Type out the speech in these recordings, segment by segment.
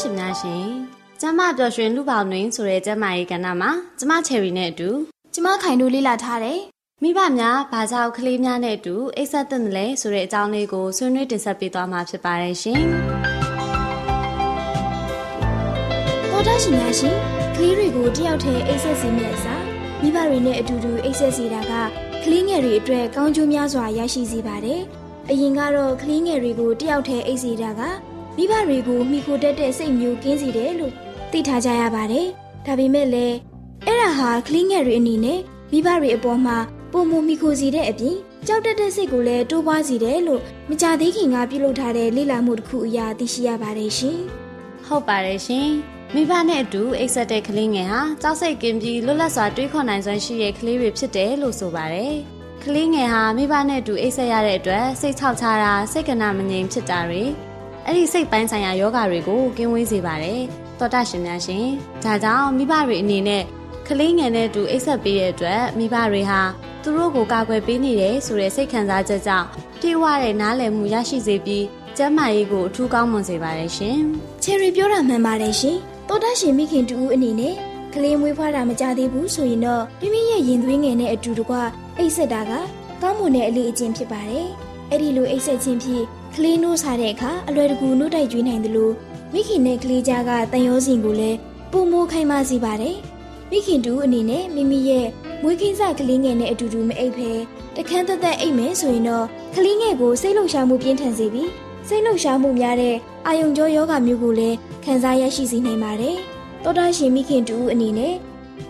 ရှင်များရှင်ကျမပျော်ရွှင်လူပေါတွင်ဆိုတဲ့ကျမရေးကဏ္ဍမှာကျမချယ်ရီနဲ့အတူကျမခိုင်တို့လေ့လာထားတယ်မိဘများဘာကြောင့်ကလေးများနဲ့အတူအိတ်ဆက်တဲ့လဲဆိုတဲ့အကြောင်းလေးကိုဆွေးနွေးတင်ဆက်ပေးသွားမှာဖြစ်ပါတယ်ရှင်တော်တာရှင်များရှင်ကလေးတွေကိုတယောက်တည်းအိတ်ဆက်စီမယ့်အစား မိဘတွေနဲ့အတူတူအိတ်ဆက်စီတာကကလေးငယ်တွေအတွက်ကောင်းကျိုးများစွာရရှိစေပါတယ်။အရင်ကတော့ကလေးငယ်တွေကိုတယောက်တည်းအိတ်စီတာကမိဘတွေကိုမိခိုတတ်တဲ့စိတ်မျိုးကင်းစေတယ်လို့သိထားကြရပါတယ်။ဒါပေမဲ့လည်းအဲ့ဒါဟာကလေးငယ်တွေအနေနဲ့မိဘတွေအပေါ်မှာပုံမမိခိုစီတဲ့အပြင်ကြောက်တတ်တဲ့စိတ်ကိုလည်းတိုးပွားစေတယ်လို့မကြသေးခင်ကပြုလုပ်ထားတဲ့လေ့လာမှုတစ်ခုအရာသိရှိရပါတယ်ရှင်။ဟုတ်ပါတယ်ရှင်။ မိဘနဲ့အတူအိတ်ဆက်တဲ့ကလေးငယ်ဟာကြောက်စိတ်ကင်းပြီးလွတ်လပ်စွာတွေးခေါ်နိုင်စွမ်းရှိတဲ့ကလေးတွေဖြစ်တယ်လို့ဆိုပါတယ်။ကလေးငယ်ဟာမိဘနဲ့အတူအိတ်ဆက်ရတဲ့အတွက်စိတ်ချောက်ချတာစိတ်ကနာမငြိမ်ဖြစ်တာတွေအဲ့ဒီစိတ်ပိုင်းဆိုင်ရာယောဂတွေကိုကင်းဝေးစေပါတယ်။သောတာရှင်များရှင်ဒါကြောင့်မိဘတွေအနေနဲ့ကလေးငယ်နဲ့အတူအိတ်ဆက်ပေးတဲ့အတွက်မိဘတွေဟာသူတို့ကိုကာကွယ်ပေးနေတယ်ဆိုတဲ့စိတ်ခံစားချက်ကြောင့်ပြေဝတဲ့နားလည်မှုရရှိစေပြီးကျန်းမာရေးကိုအထူးကောင်းမွန်စေပါတယ်ရှင်။ချယ်ရီပြောတာမှန်ပါတယ်ရှင်။ တောတရှင်မိခင်တူဦးအနေနဲ့ကလေးမွေးဖွားတာမကြသေးဘူးဆိုရင်တော့မိမိရဲ့ရင်သွေးငယ်နဲ့အတူတကွအိတ်ဆက်တာကကောင်းမွန်တဲ့အလေးအကျင့်ဖြစ်ပါတယ်။အဲ့ဒီလိုအိတ်ဆက်ခြင်းဖြင့်ကလေးနိုးစားတဲ့အခါအလွယ်တကူနိုးတိုက်ကျွေးနိုင်တယ်လို့မိခင်နဲ့ကလေးကြားကတန်ရောစင်ကိုလည်းပုံမိုးခိုင်းပါစေပါတယ်။မိခင်တူအနေနဲ့မိမိရဲ့မွေးခင်းစကလေးငယ်နဲ့အတူတူမအိပ်ဖဲတခန်းသက်သက်အိပ်မယ်ဆိုရင်တော့ကလေးငယ်ကိုစိတ်လှုပ်ရှားမှုပြင်းထန်စေပြီး စိတ်လှုပ်ရှားမှုများတဲ့အာယုံကြောယောဂမျိုးကိုလည်းခံစားရရှိစေနိုင်ပါတယ်။တောတာရှင်မိခင်တူအနေနဲ့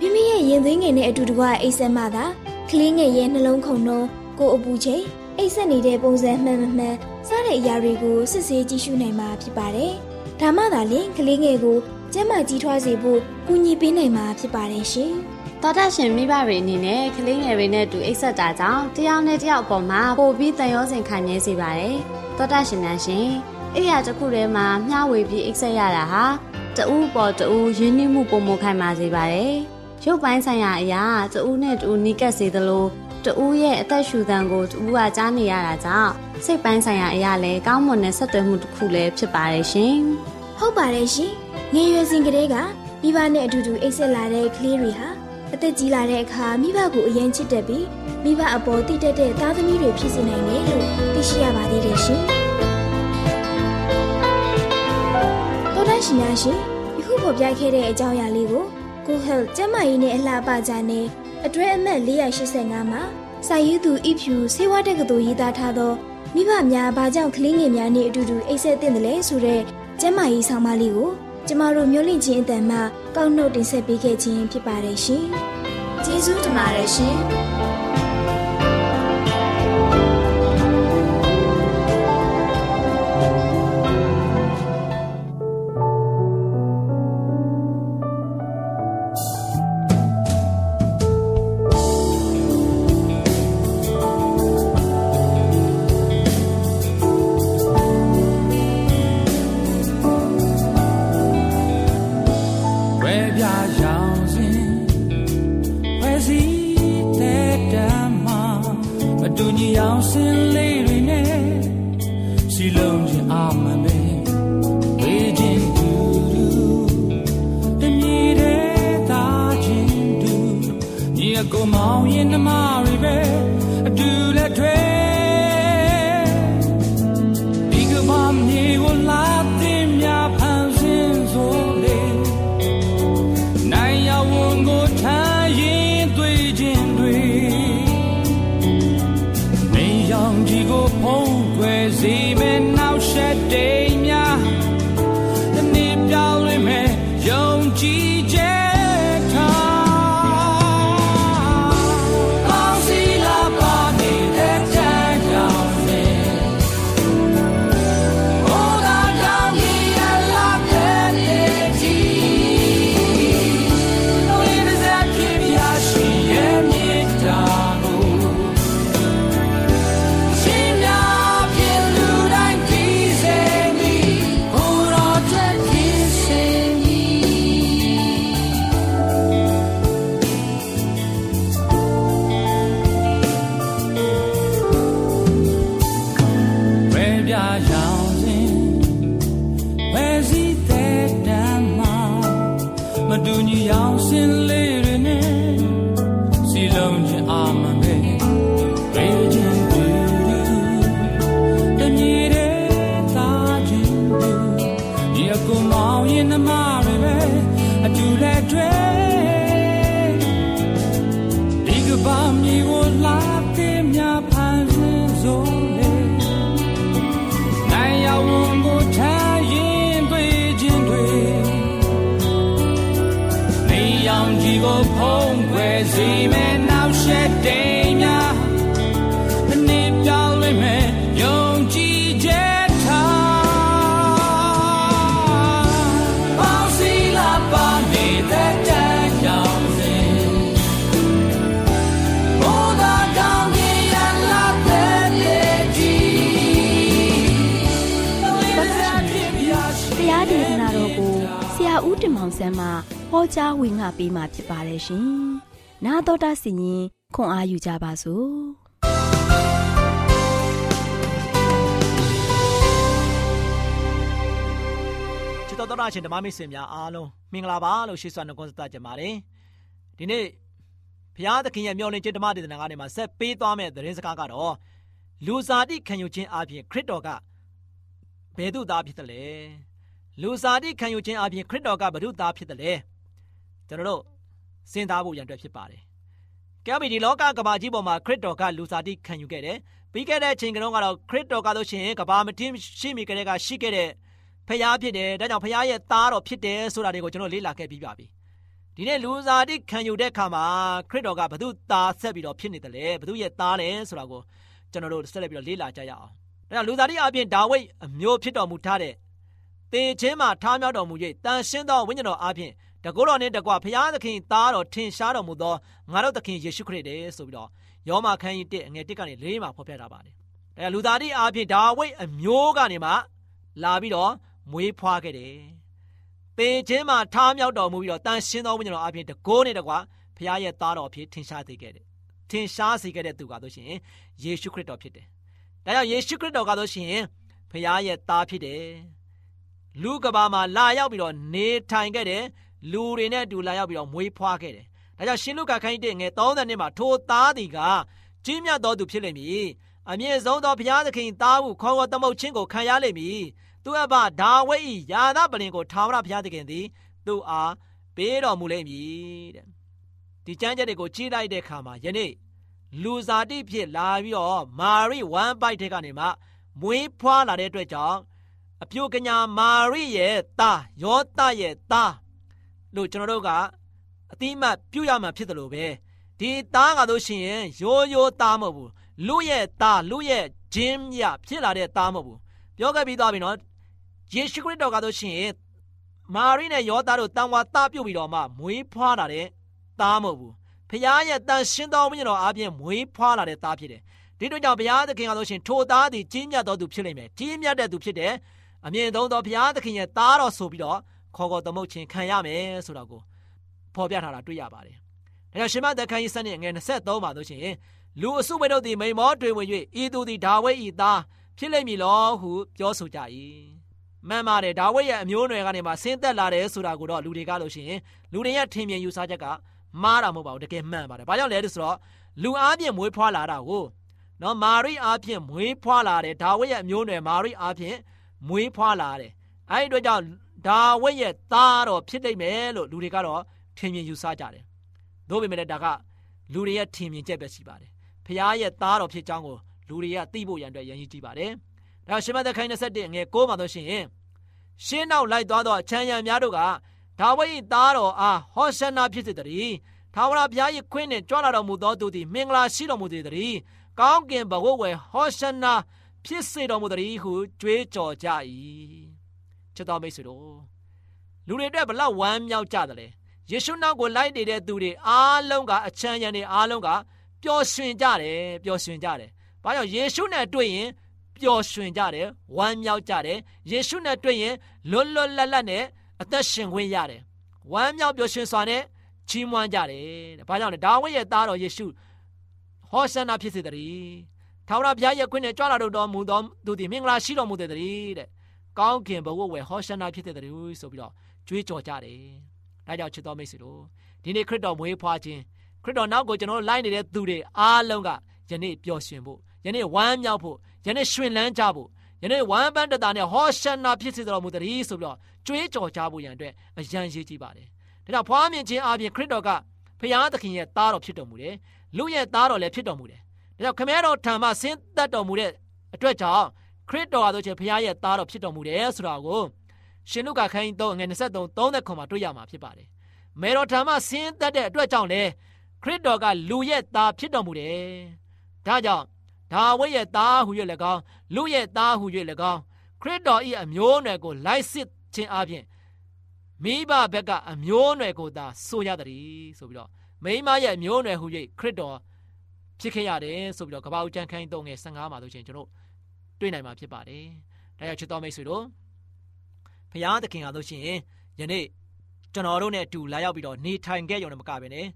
မိမိရဲ့ရင်သွေးငယ်နဲ့အတူတကွအိတ်ဆက်မှသာကလေးငယ်ရဲ့နှလုံးခုန်နှုံးကိုအပူချိန်အိတ်ဆက်နေတဲ့ပုံစံမှန်မှန်စတဲ့အရာတွေကိုစစ်ဆေးကြည့်ရှုနိုင်မှာဖြစ်ပါတယ်။ဒါမှသာလျှင်ကလေးငယ်ကိုကျန်းမာကြီးထွားစေဖို့ကူညီပေးနိုင်မှာဖြစ်ပါတယ်ရှင်။သောတာရှင်မိဘတွေအနေနဲ့ကလေးငယ်တွေနဲ့တူအိတ်ဆက်တာကြောင့်တယောက်နဲ့တယောက်အပေါ်မှာပိုပြီးတန်ရောစင်ခံနေစေပါတယ်။ သောတာရှင်များရှင်အိယာတစ်ခုထဲမှာမျှဝေပြီးအိတ်ဆက်ရတာဟာတဦးပေါ်တဦးရင်းနှီးမှုပုံမခိုင်မာစေပါတယ်။ရုပ်ပိုင်းဆိုင်ရာအရာတဦးနဲ့တဦးနီးကပ်စေသလိုတဦးရဲ့အသက်ရှူသံကိုတဦးကကြားနေရတာကြောင့်စိတ်ပိုင်းဆိုင်ရာအရာလည်းကောင်းမွန်တဲ့ဆက်သွယ်မှုတစ်ခုလည်းဖြစ်ပါတယ်ရှင်။ဟုတ်ပါတယ်ရှင်။ငယ်ရွယ်စဉ်ကတည်းကမိဘနဲ့အတူတူအိတ်ဆက်လာတဲ့ကလေးတွေဟာအသက်ကြီးလာတဲ့အခါမိဘကိုအရင်ချစ်တတ်ပြီး မိဘအပေါ်တည်တတ်တဲ့သားသမီးတွေဖြစ်စေနိုင်တယ်လို့သိရှိရပါသေးတယ်ရှင်။တော်ရှင်များရှင်ယခုဖော်ပြခဲ့တဲ့အကြောင်းအရာလေးကို Go Health ကျန်းမာရေးနဲ့အလှပကြတဲ့အတွဲအမှတ်485မှာစာရေးသူအဖြူဆေးဝါးတက္ကသိုလ်ရေးသားထားသောမိဘများဘာကြောင့်ကလေးငယ်များနဲ့အတူတူအိတ်ဆက်တင်တယ်လဲဆိုတဲ့ကျန်းမာရေးဆောင်မလေးကိုကျမတို့မျိုးလင့်ချင်းအတန်မှကောက်နှုတ်တင်ဆက်ပေးခဲ့ခြင်းဖြစ်ပါတယ်ရှင်။ကျေးဇူးတင်ပါတယ်ရှင်။ စေမဲ့နောက်ဆက်တိမ်များဒီနေ့ပြောင်းလဲမဲ့ယုံကြည်ချက်ထားပေါင်းစီလာပါနေတဲ့တန်ကြောင်စင် Oh, da down here, la pelle တရားဒေသနာတော်ကိုဆရာဦးတင်မောင်ဆန်းမှဟောကြားဝင်ငါပေးมาဖြစ်ပါတယ်ရှင်။ 나တော်တာစီရင်ခွန်အားယူကြပါစို့။ချစ်တော်တော်ရှင်ဓမ္မမိတ်ဆွေများအားလုံးမင်္ဂလာပါလို့ရှိစွာနှုတ်ဆက်ကြပါတယ်ဒီနေ့ဘုရားသခင်ရဲ့မျှော်လင့်ခြင်းဓမ္မဒေသနာကနေမှာဆက်ပေးသွားမယ့်သတင်းစကားကတော့လူစားတိခံယူခြင်းအပြင်ခရစ်တော်ကဘယ်သူသားဖြစ်တယ်လဲလူစားတိခံယူခြင်းအပြင်ခရစ်တော်ကဘယ်သူသားဖြစ်တယ်လဲကျွန်တော်တို့ စဉ်းစားဖို့ရန်အတွက်ဖြစ်ပါတယ်ကဲပြီဒီလောကကဘာကြီးပေါ်မှာခရစ်တော်ကလူစားတိခံယူခဲ့တယ်ပြီးခဲ့တဲ့အချိန်ကတော့ခရစ်တော်ကလို့ရှိရင်ကဘာမတင်ရှိမိကြတဲ့ကရှိခဲ့တဲ့ဖျားဖြစ်တယ်ဒါကြောင့်ဖျားရဲ့သားတော်ဖြစ်တယ်ဆိုတာတွေကိုကျွန်တော်လေ့လာခဲ့ပြီးပါပြီဒီနေ့လူစားတိခံယူတဲ့အခါမှာခရစ်တော်ကဘု து သားဆက်ပြီးတော့ဖြစ်နေတယ်လေဘု து ရဲ့သားလဲဆိုတာကိုကျွန်တော်တို့ဆက်လက်ပြီးတော့လေ့လာကြရအောင်ဒါကြောင့်လူစားတိအပြင်ဒါဝိဒ်အမျိုးဖြစ်တော်မူထားတဲ့ တေချင်းမှာထားမြောက်တော်မူ၍တန်ရှင်းသောဝိညာဉ်တော်အပြင်တကောတော်နှင့်တကွဖျားသခင်သားတော်ထင်ရှားတော်မူသောငါတို့သခင်ယေရှုခရစ်တည်းဆိုပြီးတော့ယောမခန်းကြီး1အငယ်1ကနေ4မှာဖော်ပြထားပါတယ်ဒါကြောင့်လူသားတိအပြင်ဒါဝိဒ်အမျိုးကနေမှလာပြီးတော့မွေးဖွားခဲ့တယ်။ပေချင်းမှာထားမြောက်တော်မူပြီးတော့တန်ရှင်းသောဝိညာဉ်တော်အပြင်တကိုးနဲ့တကွာဖခင်ရဲ့သားတော်အဖြစ်ထင်ရှားစေခဲ့တယ်။ထင်ရှားစေခဲ့တဲ့သူကဆိုရှင်ယေရှုခရစ်တော်ဖြစ်တယ်။ဒါကြောင့်ယေရှုခရစ်တော်ကဆိုရှင်ဖခင်ရဲ့သားဖြစ်တယ်။ လူကဘာမှာလာရောက်ပြီးတော့နေထိုင်ခဲ့တယ်။လူတွေနဲ့အတူလာရောက်ပြီးတော့မွေးဖွားခဲ့တယ်။ဒါကြောင့်ရှင်လုကာခိုင်းတဲ့ငယ်30နှစ်မှာထိုသားသည်ကကြီးမြတ်သောသူဖြစ်လိမ့်မည်။အမြင့်ဆုံးသောဘုရားသခင်သားဟုခေါ်ဝေါ်သမုတ်ခြင်းကိုခံရလိမ့်မည်။သူအဘဒါဝိဒ်၏ယာသပလင်ကိုထာဝရဘုရားသခင်သည်သူ့အားပေးတော်မူလိမ့်မည်တဲ့။ဒီကျမ်းချက်တွေကိုကြီးလိုက်တဲ့အခါမှာယနေ့လူစားတိဖြစ်လာပြီးတော့မာရိဝမ်ပိုက်တဲ့ကနေမှမွေးဖွားလာတဲ့အတွက်ကြောင့် အပြိုကညာမာရိရဲ့သားယောသရဲ့သားလို့ကျွန်တော်တို့ကအတိမတ်ပြုရမှာဖြစ်တယ်လို့ပဲဒီသားကလို့ရှိရင်ရိုးရိုးသားမဟုတ်ဘူးလူရဲ့သားလူရဲ့ဂျင်းမြဖြစ်လာတဲ့သားမဟုတ်ဘူးပြောခဲ့ပြီးသွားပြီနော်ယေရှုခရစ်တော်ကလို့ရှိရင်မာရိနဲ့ယောသားတို့တန်ဝါသားပြုတ်ပြီးတော့မှမွေးဖွားလာတဲ့သားမဟုတ်ဘူးဖခင်ရဲ့တန်ရှင်းသောဝိညာဉ်တော်အပြင်မွေးဖွားလာတဲ့သားဖြစ်တယ်ဒီတို့ကြောင့်ဘုရားသခင်ကလို့ရှိရင်ထိုသားသည်ကြီးမြတ်သောသူဖြစ်လိမ့်မယ်ကြီးမြတ်တဲ့သူဖြစ်တယ် အမြင့်ဆုံးသောဘုရားသခင်ရဲ့သားတော်ဆိုပြီးတော့ခေါ်ခေါ်သမုတ်ခြင်းခံရမယ်ဆိုတာကိုဖော်ပြထားတာတွေ့ရပါတယ်။ဒါကြောင့်ရှင်မသက်ခန်းကြီးစနစ်ငယ်23မှာဆိုရှင်လူအစုဝေတို့သည်မိန်မောတွေဝင်၍ဤသူသည်ဒါဝိဒ်၏သားဖဖြစ်လိမ့်မည်လောဟုပြောဆိုကြ၏မှန်ပါတယ်ဒါဝိဒ်ရဲ့အမျိုးအနွယ်ကနေမှဆင်းသက်လာတယ်ဆိုတာကိုတော့လူတွေကလို့ရှိရင်လူတွေရဲ့ထင်မြင်ယူဆချက်ကမှားတာမဟုတ်ပါဘူးတကယ်မှန်ပါတယ်ဘာကြောင့်လဲဆိုတော့လူအားဖြင့်မွေးဖွားလာတာကိုနော်မာရိအားဖြင့်မွေးဖွားလာတယ်ဒါဝိဒ်ရဲ့အမျိုးအနွယ်မာရိအားဖြင့် မွေးဖွားလာတယ်အဲဒီအတွက်ကြောင့်ဒါဝိဒ်ရဲ့သားတော်ဖြစ်နိုင်မယ်လို့လူတွေကတော့ထင်မြင်ယူဆကြတယ်။သို့ပေမဲ့ဒါကလူတွေရဲ့ထင်မြင်ချက်ပဲရှိပါတယ်။ဖခင်ရဲ့သားတော်ဖြစ်ကြောင်းကိုလူတွေကသိဖို့ရန်အတွက်ရည်ရည်ကြည့်ပါတယ်။ဒါရှမသက်ခိုင်း21ငယ်6မှာတော့ရှင်ရှင်းနောက်လိုက်သွားသောအချမ်းရံများတို့ကဒါဝိဒ်၏သားတော်အားဟောရှနာဖြစ်စေတည်း။ထာဝရဘုရား၏ခွင့်နှင့်ကြွလာတော်မူသောသူသည်မင်္ဂလာရှိတော်မူစေတည်း။ကောင်းကင်ဘဝဝယ်ဟောရှနာ ဖြစ်စေတော်မူတည်းဟုကြွေးကြော်ကြ၏။ချစ်တော်မိတ်ဆွေတို့လူတွေအတွက်ဘလောက်ဝမ်းမြောက်ကြတယ်လဲယေရှုနောက်ကိုလိုက်နေတဲ့သူတွေအားလုံးကအချမ်းရံတွေအားလုံးကပျော်ရွှင်ကြတယ်ပျော်ရွှင်ကြတယ်။ဘာကြောင့်ယေရှုနဲ့တွေ့ရင်ပျော်ရွှင်ကြတယ်ဝမ်းမြောက်ကြတယ်ယေရှုနဲ့တွေ့ရင်လွတ်လွတ်လပ်လပ်နဲ့အသက်ရှင်ခွင့်ရတယ်။ဝမ်းမြောက်ပျော်ရွှင်စွာနဲ့ချီးမွမ်းကြတယ်တဲ့။ဘာကြောင့်လဲဒါဝိဒ်ရဲ့သားတော်ယေရှုဟောဆန္ဒဖြစ်စေတည်း။ ထာဝရဘုရားရဲ့ခွင့်နဲ့ကြွလာတော်မူသောသူသည်မင်္ဂလာရှိတော်မူတဲ့တည်းတဲ့။ကောင်းကင်ဘဝဝယ်ဟောဆန္ဒဖြစ်တဲ့တည်းဆိုပြီးတော့ကြွေးကြော်ကြတယ်။ဒါကြောင့်ချစ်တော်မိတ်ဆွေတို့ဒီနေ့ခရစ်တော်မွေးဖွားခြင်းခရစ်တော်နောက်ကိုကျွန်တော်တို့လိုက်နေတဲ့သူတွေအားလုံးကယနေ့ပျော်ရွှင်ဖို့ယနေ့ဝမ်းမြောက်ဖို့ယနေ့ရွှင်လန်းကြဖို့ယနေ့ဝမ်းပန်းတတာနဲ့ဟောရှနာဖြစ်စေတော်မူတည်းဆိုပြီးတော့ကြွေးကြော်ကြဖို့ရန်အတွက်အရန်ရေးကြည့်ပါတယ်။ဒါကြောင့်ဖွားမြင်ခြင်းအပြင်ခရစ်တော်ကဖခင်သခင်ရဲ့သားတော်ဖြစ်တော်မူတယ်။လူရဲ့သားတော်လည်းဖြစ်တော်မူတယ်။ ဒါကြောင့်ခမဲတော်ထံမှဆင်းသက်တော်မူတဲ့အတွက်ကြောင့်ခရစ်တော်ဟာဆိုချင်ဖခင်ရဲ့သားတော်ဖြစ်တော်မူတယ်ဆိုတာကိုရှင်လုကာခန်းကြီး3ငွေ23 30ခွန်မှာတွေ့ရမှာဖြစ်ပါတယ်။မေတော်ထံမှဆင်းသက်တဲ့အတွက်ကြောင့်လေခရစ်တော်ကလူရဲ့သားဖြစ်တော်မူတယ်။ဒါကြောင့်ဒါဝိဒ်ရဲ့သားဟူ၍၎င်းလူရဲ့သားဟူ၍၎င်းခရစ်တော်၏အမျိုးအနွယ်ကိုလိုက်စစ်ခြင်းအပြင်မိဘဘက်ကအမျိုးအနွယ်ကိုသာဆိုရသည်ဆိုပြီးတော့မိမရဲ့အမျိုးအနွယ်ဟူ၍ခရစ်တော် ဖြစ်ခဲ့ရတယ်ဆိုပြီးတော့ကပ္ပဦးကျမ်းခန်း3ငယ်15မှာဆိုရှင်ကျွန်တော်တွေ့နိုင်မှာဖြစ်ပါတယ်။ဒါကြောင့်ချစ်တော်မိတ်ဆွေတို့ဖရာသခင်ဟာလို့ရှိရင်ယနေ့ကျွန်တော်တို့နဲ့အတူလာရောက်ပြီးတော့နေထိုင်ခဲ့ရုံနဲ့မကဘဲနဲ့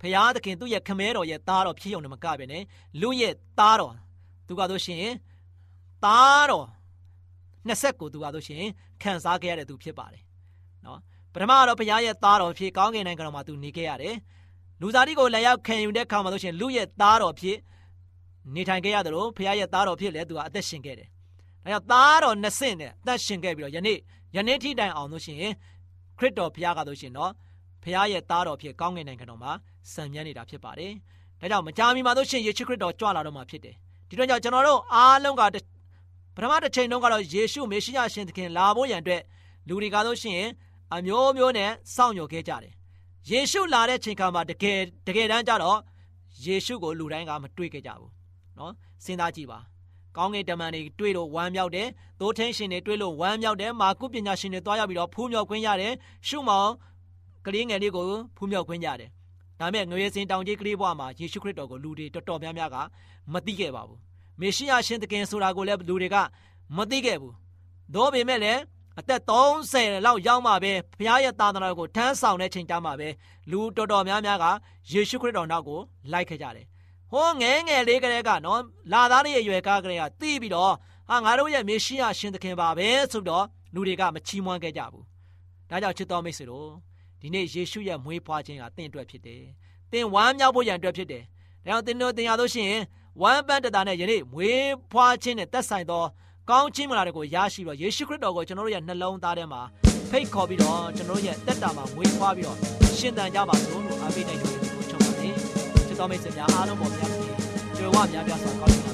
ဖရာသခင်သူ့ရဲ့ခမဲတော်ရဲ့သားတော်ဖြစ်ရုံနဲ့မကဘဲနဲ့လူရဲ့သားတော်သူကဆိုရှင်သားတော်နှစ်ဆက်ကိုသူကဆိုရှင်ခံစားခဲ့ရတဲ့သူဖြစ်ပါတယ်နော်ပထမတော့ဘုရားရဲ့သားတော်ဖြစ်ကောင်းကင်နိုင်ငံတော်မှာသူနေခဲ့ရတယ် လူသားတိကိုလည်းရောက်ခံယူတဲ့ခါမှာဆိုရှင်လူရဲ့သားတော်ဖြစ်နေထိုင်ခဲ့ရတယ်လို့ဘုရားရဲ့သားတော်ဖြစ်လဲသူကအသက်ရှင်ခဲ့တယ်ဒါကြောင့်သားတော်နှစ်ဆင့်နဲ့အသက်ရှင်ခဲ့ပြီးတော့ယနေ့ယနေ့ထိတိုင်အောင်လို့ရှိရင်ခရစ်တော်ဘုရားကဆိုရှင်တော့ဘုရားရဲ့သားတော်ဖြစ်ကောင်းကင်နိုင်ငံတော်မှာစံမြန်းနေတာဖြစ်ပါတယ်ဒါကြောင့်မကြာမီမှာဆိုရှင်ယေရှုခရစ်တော်ကြွလာတော့မှာဖြစ်တယ်ဒီတော့ကြောင့်ကျွန်တော်တို့အားလုံးကပထမတစ်ချိန်တုန်းကတော့ယေရှုမေရှိယရှင်သခင်လာဖို့ရန်အတွက်လူတွေကဆိုရှင်အမျိုးမျိုးနဲ့စောင့်မျှော်ခဲ့ကြတယ် ယေရှုလာတဲ့ချိန်ခါမှာတကယ်တကယ်တမ်းကျတော့ယေရှုကိုလူတိုင်းကမတွေ့ခဲ့ကြဘူးနော်စဉ်းစားကြည့်ပါကောင်းကင်တမန်တွေတွေ့လို့ဝမ်းမြောက်တယ်သိုးထင်းရှင်တွေတွေ့လို့ဝမ်းမြောက်တယ်မာကုပညာရှင်တွေတွားရောက်ပြီးတော့ဖူးမြောက်ခွင့်ရတယ်ရှုမောင်ကလေးငယ်လေးကိုဖူးမြောက်ခွင့်ရတယ်ဒါပေမဲ့ငွေစင်တောင်ကြီးကလေးဘွားမှာယေရှုခရစ်တော်ကိုလူတွေတော်တော်များများကမသိခဲ့ပါဘူးမေရှိယရှင်သခင်ဆိုတာကိုလည်းလူတွေကမသိခဲ့ဘူးသို့ပေမဲ့လည်း အသက်30လောက်ရောက်မှပဲဘုရားရဲ့သာသနာကိုထမ်းဆောင်တဲ့ချိန်တန်းမှာပဲလူတော်တော်များများကယေရှုခရစ်တော်နောက်ကိုလိုက်ခဲ့ကြတယ်ဟောငဲငယ်လေးကလေးကနော်လာသားရဲ့ရွယ်ကားကလေးကတီးပြီးတော့ဟာငါတို့ရဲ့မေရှိယရှင်သခင်ပါပဲဆိုတော့လူတွေကမချီးမွမ်းခဲ့ကြဘူးဒါကြောင့်ချစ်တော်မိတ်ဆွေတို့ဒီနေ့ယေရှုရဲ့မွေးဖွားခြင်းကတင့်အတွက်ဖြစ်တယ်။တင်ဝမ်းမြောက်ဖို့ရန်အတွက်ဖြစ်တယ်။ဒါကြောင့်တင်တို့တင်ရလို့ရှိရင်ဝမ်းပန်းတတာနဲ့ယနေ့မွေးဖွားခြင်းနဲ့သက်ဆိုင်သော ကောင်းခြင်းမလားတွေကိုရရှိပြီးတော့ယေရှုခရစ်တော်ကိုကျွန်တော်တို့ရဲ့နှလုံးသားထဲမှာဖိတ်ခေါ်ပြီးတော့ကျွန်တော်တို့ရဲ့တက်တာမှာမွေးဖွားပြီးတော့ရှင်သန်ကြပါစို့လို့အားပေးနိုင်တယ်လို့ချုပ်ပါတယ်။ချစ်တော်မိတ်ဆွေများအားလုံးပေါ်များပြီးကြွယ်ဝများပြားစွာကောင်းချီး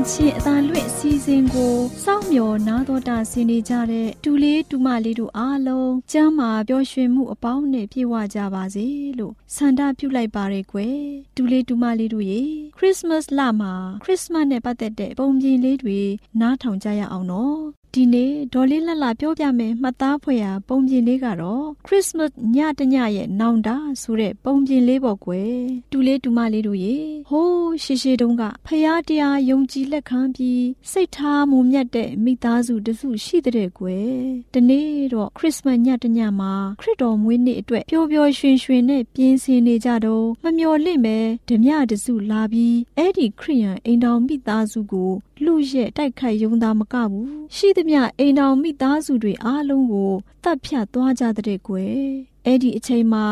င့်ခြင်းအသာလွင့်အစီအစဉ်ကိုစောင့်မျှော်နားတော်တာဆင်နေကြတဲ့တူလေးတူမလေးတို့အားလုံးကျမ်းမာပျော်ရွှင်မှုအပေါင်းနဲ့ပြည့်ဝကြပါစေလို့ဆန္ဒပြုလိုက်ပါရယ်ကွယ်တူလေးတူမလေးတို့ရေခရစ်စမတ်လမှာခရစ်စမတ်နဲ့ပတ်သက်တဲ့ပုံပြင်လေးတွေနားထောင်ကြရအောင်နော် ဒီနေ့ဒေါ်လေးလှလှပြောပြမယ်မှတ်သားဖွယ်ရာပုံပြင်လေးကတော့ခရစ်စမတ်ညတညရဲ့နောင်တဆိုတဲ့ပုံပြင်လေးပေါ့ကွယ်တူလေးတူမလေးတို့ရေဟိုးရှေရှေတုန်းကဖရာတရားယုံကြည်လက်ခံပြီးစိတ်ထားမှုမြတ်တဲ့မိသားစုတစုရှိတဲ့ကွယ်ဒီနေ့တော့ခရစ်စမတ်ညတညမှာခရစ်တော်မွေးနေ့အတွက်ပျော်ပျော်ရွှင်ရွှင်နဲ့ပြင်းစင်နေကြတော့မမျော်လင့်ပဲဓမြတစုလာပြီးအဲ့ဒီခရိယန်အိမ်တော်မိသားစုကိုလူရဲ့တိုက်ခိုက်ယုံသားမကဘူးရှိသမျှအိမ်တော်မိသားစုတွေအားလုံးကိုတတ်ဖြတ်သွားကြတဲ့ကွယ်အဲ့ဒီအချိန်မှာ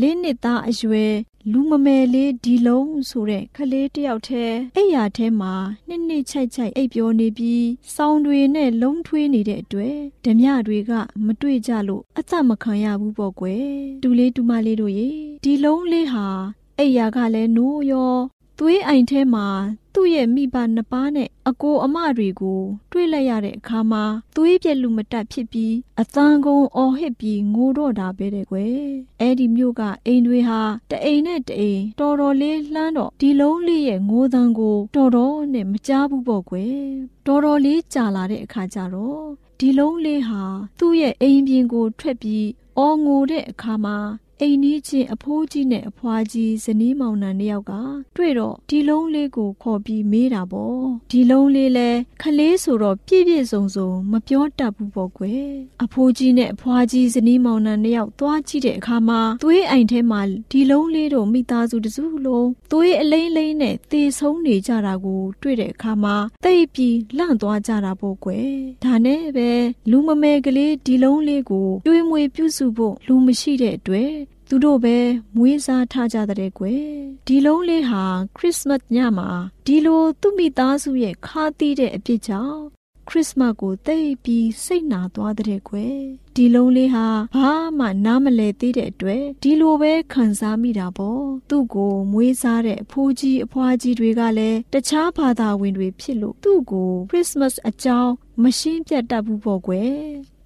လင်းနှစ်သားအရွယ်လူမမယ်လေးဒီလုံးဆိုတဲ့ခလေးတယောက်ထဲအိယာထဲမှာနှစ်နှစ်ချိုက်ချိုက်အိပ်ပျော်နေပြီးစောင်းတွေနဲ့လုံးထွေးနေတဲ့အတွက်ဓမြတွေကမတွေ့ကြလို့အသက်မခံရဘူးပေါ့ကွယ်တူလေးတူမလေးတို့ရေဒီလုံးလေးဟာအိယာကလည်းနိုးရော သွေးအိမ်ထဲမှာသူ့ရဲ့မိဘနှစ်ပါးနဲ့အကိုအမတွေကိုတွေ့လိုက်ရတဲ့အခါမှာသွေးပြက်လူမတက်ဖြစ်ပြီးအသံကုံအော်ဟစ်ပြီးငိုတော့တာပဲတဲ့ကွယ်အဲ့ဒီမြို့ကအိမ်တွေဟာတအိမ်နဲ့တအိမ်တော်တော်လေးလှမ်းတော့ဒီလုံးလေးရဲ့ငိုသံကိုတော်တော်နဲ့မကြားဘူးပေါ့ကွယ်တော်တော်လေးကြာလာတဲ့အခါကျတော့ဒီလုံးလေးဟာသူ့ရဲ့အိမ်ပြင်ကိုထွက်ပြီးအော်ငိုတဲ့အခါမှာ အိမ်နီးချင်းအဖိုးကြီးနဲ့အဖွားကြီးဇနီးမောင်နှံနှစ်ယောက်ကတွေ့တော့ဒီလုံးလေးကိုခေါ်ပြီးမေးတာပေါ့ဒီလုံးလေးလဲခလေးဆိုတော့ပြည့်ပြည့်စုံစုံမပြောတတ်ဘူးပေါ့ကွယ်အဖိုးကြီးနဲ့အဖွားကြီးဇနီးမောင်နှံနှစ်ယောက်သွားကြည့်တဲ့အခါမှာသွေးအိမ်ထဲမှာဒီလုံးလေးတို့မိသားစုတစုလုံးသွေးအလိမ့်လိမ့်နဲ့သေဆုံးနေကြတာကို တွေ့တဲ့အခါမှာတိတ်ပြီးလန့်သွားကြတာပေါ့ကွယ်ဒါနဲ့ပဲလူမမယ်ကလေးဒီလုံးလေးကိုတွေးမွေပြုစုဖို့လူမရှိတဲ့အတွက် သူတို့ပဲမွေးစားထားကြတဲ့ကွယ်ဒီလုံးလေးဟာခရစ်စမတ်ညမှာဒီလိုသူ့မိသားစုရဲ့ခါသီးတဲ့အဖြစ်ကြောင့်ခရစ်စမတ်ကိုသိပြီးစိတ်နာသွားတဲ့ကွယ်ဒီလုံးလေးဟာဘာမှနားမလည်သေးတဲ့အတွက်ဒီလိုပဲခံစားမိတာပေါ့သူ့ကိုမွေးစားတဲ့အဖိုးကြီးအဖွားကြီးတွေကလည်းတခြားဘာသာဝင်တွေဖြစ်လို့သူ့ကိုခရစ်စမတ်အကြောင်းမရှင်းပြတ်တတ်ဘူးပေါ့ကွယ်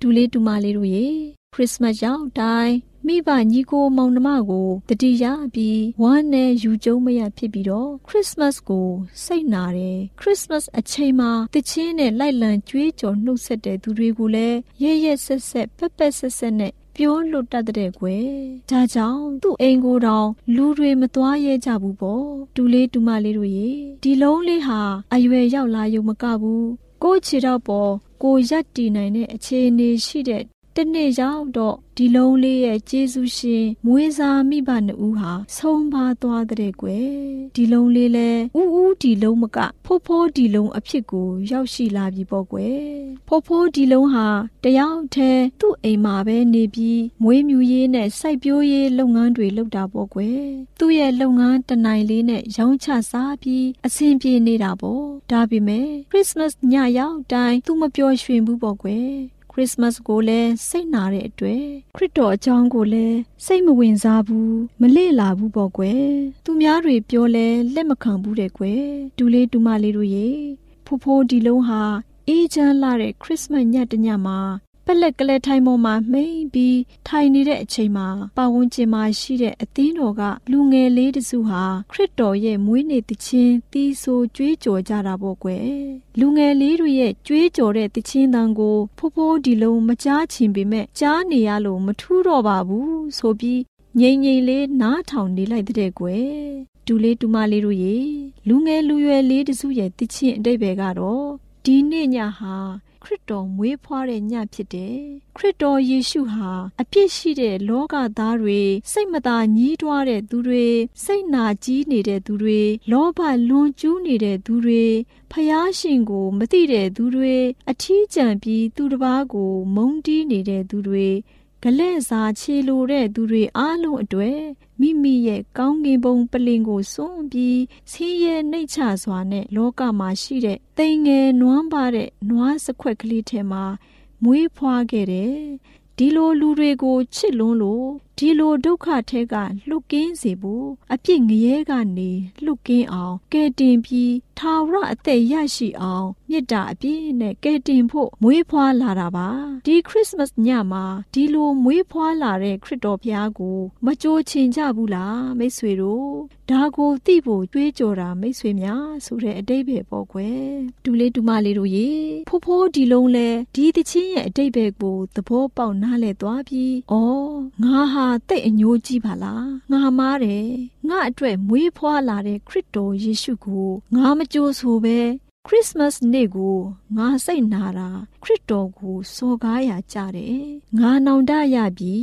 ဒူလေးဒူမလေးတို့ရေခရစ်စမတ်ရောက်တိုင်း မိဘညီကိုမောင်နှမကိုတတိယပြီးဝမ်းနဲ့ယူကျုံမရဖြစ်ပြီးတော့ခရစ်စမတ်ကိုစိတ်နာတယ်ခရစ်စမတ်အချိန်မှာတချင်းနဲ့လိုက်လံကြွေးကြော်နှုတ်ဆက်တဲ့သူတွေကိုလည်းရဲရဲဆက်ဆက်ပက်ပက်ဆက်ဆက်နဲ့ပြောလွတ်တတ်တဲ့ကွယ်ဒါကြောင့်သူ့အိမ်ကိုယ်တော်လူတွေမသွားရဲကြဘူးပေါ့တူလေးတူမလေးတို့ရေဒီလုံးလေးဟာအရွယ်ရောက်လာရုံမကဘူးကိုယ့်ခြေတော့ပေါ်ကိုရက်တည်နိုင်တဲ့အခြေအနေရှိတဲ့ တနေ့ရောက်တော့ဒီလုံးလေးရဲ့ကျေးဇူးရှင်မွေးစားမိဘနှစ်ဦးဟာဆုံးပါသွားတဲ့ကွယ်ဒီလုံးလေးလဲဥဥဒီလုံးမကဖိုးဖိုးဒီလုံးအဖြစ်ကိုရောက်ရှိလာပြီပေါ့ကွယ်ဖိုးဖိုးဒီလုံးဟာတယောက်တည်းသူ့အိမ်မှာပဲနေပြီးမွေးမြူရေးနဲ့စိုက်ပျိုးရေးလုပ်ငန်းတွေလုပ်တာပေါ့ကွယ်သူ့ရဲ့လုပ်ငန်းတနိုင်လေးနဲ့ရောင်းချစားပြီးအဆင်ပြေနေတာပေါ့ဒါပေမဲ့ခရစ်စမတ်ညရောက်တိုင်းသူမပျော်ရွှင်ဘူးပေါ့ကွယ် ခရစ်စမတ်ကိုလည်းစိတ်နာတဲ့အတွက်ခရစ်တော်အကြောင်းကိုလည်းစိတ်မဝင်စားဘူးမလေ့လာဘူးပေါ့ကွယ်သူများတွေပြောလဲလက်မခံဘူးတဲ့ကွယ်ဒူလေးဒူမလေးတို့ရေဖိုးဖိုးဒီလုံးဟာအေးချမ်းလာတဲ့ခရစ်စမတ်ညတညမှာ ပလက်ကလေးထိုင်ပေါ်မှာမိန်ပြီးထိုင်နေတဲ့အချိန်မှာပတ်ဝန်းကျင်မှာရှိတဲ့အသင်းတော်ကလူငယ်လေးတစုဟာခရစ်တော်ရဲ့မွေးနေ့တခြင်းတီးဆိုကြွေးကြော်ကြတာပေါ့ကွယ်လူငယ်လေးတွေရဲ့ကြွေးကြော်တဲ့တခြင်းတန်ကိုဖိုးဖိုးဒီလုံးမကြားချင်ပေမဲ့ကြားနေရလို့မထူးတော့ပါဘူးဆိုပြီးငိမ့်ငိမ့်လေးနားထောင်နေလိုက်တဲ့ကွယ်ဒူလေးဒူမလေးတို့ရေလူငယ်လူရွယ်လေးတစုရဲ့တခြင်းအတိတ်ပဲကတော့ဒီနေ့ညဟာ ခရစ်တော်မွေးဖွားတဲ့ညဖြစ်တယ်။ခရစ်တော်ယေရှုဟာအပြစ်ရှိတဲ့လောကသားတွေစိတ်မသာညှိတွားတဲ့သူတွေစိတ်နာကြီးနေတဲ့သူတွေလောဘလွန်ကျူးနေတဲ့သူတွေဖျားရှင်ကိုမသိတဲ့သူတွေအထီးကျန်ပြီးသူတစ်ပါးကိုမုန်းတီးနေတဲ့သူတွေ ဂလဲ့စာခြေလိုတဲ့သူတွေအားလုံးအတွေ့မိမိရဲ့ကောင်းကင်ဘုံပလင်ကိုစွန့်ပြီးဆင်းရဲနှိတ်ချစွာနဲ့လောကမှာရှိတဲ့တိမ်ငယ်နွမ်းပါတဲ့နွားစခွက်ကလေးထဲမှာမွေးဖွားခဲ့တယ်ဒီလိုလူတွေကိုချစ်လွန်းလို့ ဒဒီလိုဒုက္ခထဲကလွတ်ကင်းစေဖို့အပြစ်ငရဲကနေလွတ်ကင်းအောင်ကဲတင်ပြီးထာဝရအသက်ရရှိအောင်မေတ္တာအပြည့်နဲ့ကဲတင်ဖို့မွေးဖွားလာတာပါဒီခရစ်စမတ်ညမှာဒီလိုမွေးဖွားလာတဲ့ခရစ်တော်ဘုရားကို မကြိုးချင်ကြဘူးလားမိတ်ဆွေတို့ဒါကိုသိဖို့ကြွေးကြော်တာမိတ်ဆွေများဆိုတဲ့အတိတ်ပဲပေါ့ကွယ်ဒူလေးဒူမလေးတို့ရေဖိုးဖိုးဒီလုံးလဲဒီတချင်းရဲ့အတိတ်ပဲကိုသဘောပေါက်နားလဲသွားပြီးဩငါဟာတိတ်အညိုးကြီးပါလားငါမားတယ်ငါအတွက်မွေးဖွားလာတဲ့ခရစ်တော်ယေရှုကိုငါမကြိုးဆိုပဲခရစ်စမတ်နေ့ကိုငါစိတ်နာတာခရစ်တော်ကိုစော်ကားရကြတယ်ငါနောင်တရပြီ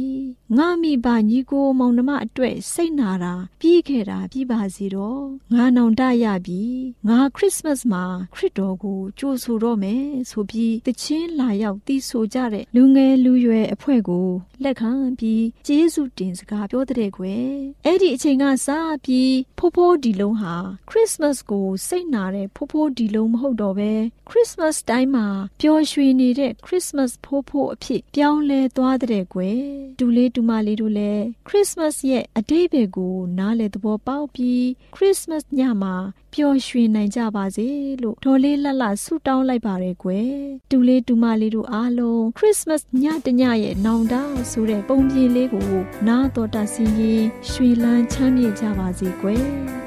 ငါမိဘညီကိုမောင်နှမအတွက်စိတ်နာတာပြီးခဲ့တာပြီးပါစီတော့ငါနောင်တရပြီငါခရစ်စမတ်မှာခရစ်တော်ကိုကြိုးဆိုတော့မယ်ဆိုပြီးတချင်းလာရောက်တီးဆိုကြတဲ့လူငယ်လူရွယ်အဖွဲ့ကိုလက်ခံပြီးကျေးဇူးတင်စကားပြောတဲ့ကွယ်အဲ့ဒီအချိန်ကစပြီးဖိုးဖိုးဒီလုံးဟာခရစ်စမတ်ကိုစိတ်နာတဲ့ဖိုးဖိုးဒီလုံးမဟုတ်တော့ပဲခရစ်စမတ်တိုင်းမှာပျော်ရွှင်နေတဲ့ခရစ်စမတ်ဖိုးဖိုးအဖြစ်ပြောင်းလဲသွားတဲ့ကွယ်ဒူလေးဒူမလေးတို့လည်းခရစ်စမတ်ရဲ့အတိတ်ဘယ်ကို နားလေသဘောပေါက်ပြီးခရစ်စမတ်ညမှာပျော်ရွှင်နိုင်ကြပါစေလို့ဒေါ်လေးလှလှဆုတောင်းလိုက်ပါတယ်ကွယ်ဒူလေးဒူမလေးတို့အားလုံးခရစ်စမတ်ညတညရဲ့နောင်တဆိုတဲ့ပုံပြင်လေးကို နားတော်တာစီရင်ရွှေလန်းချမ်းမြေ့ကြပါစေကွယ်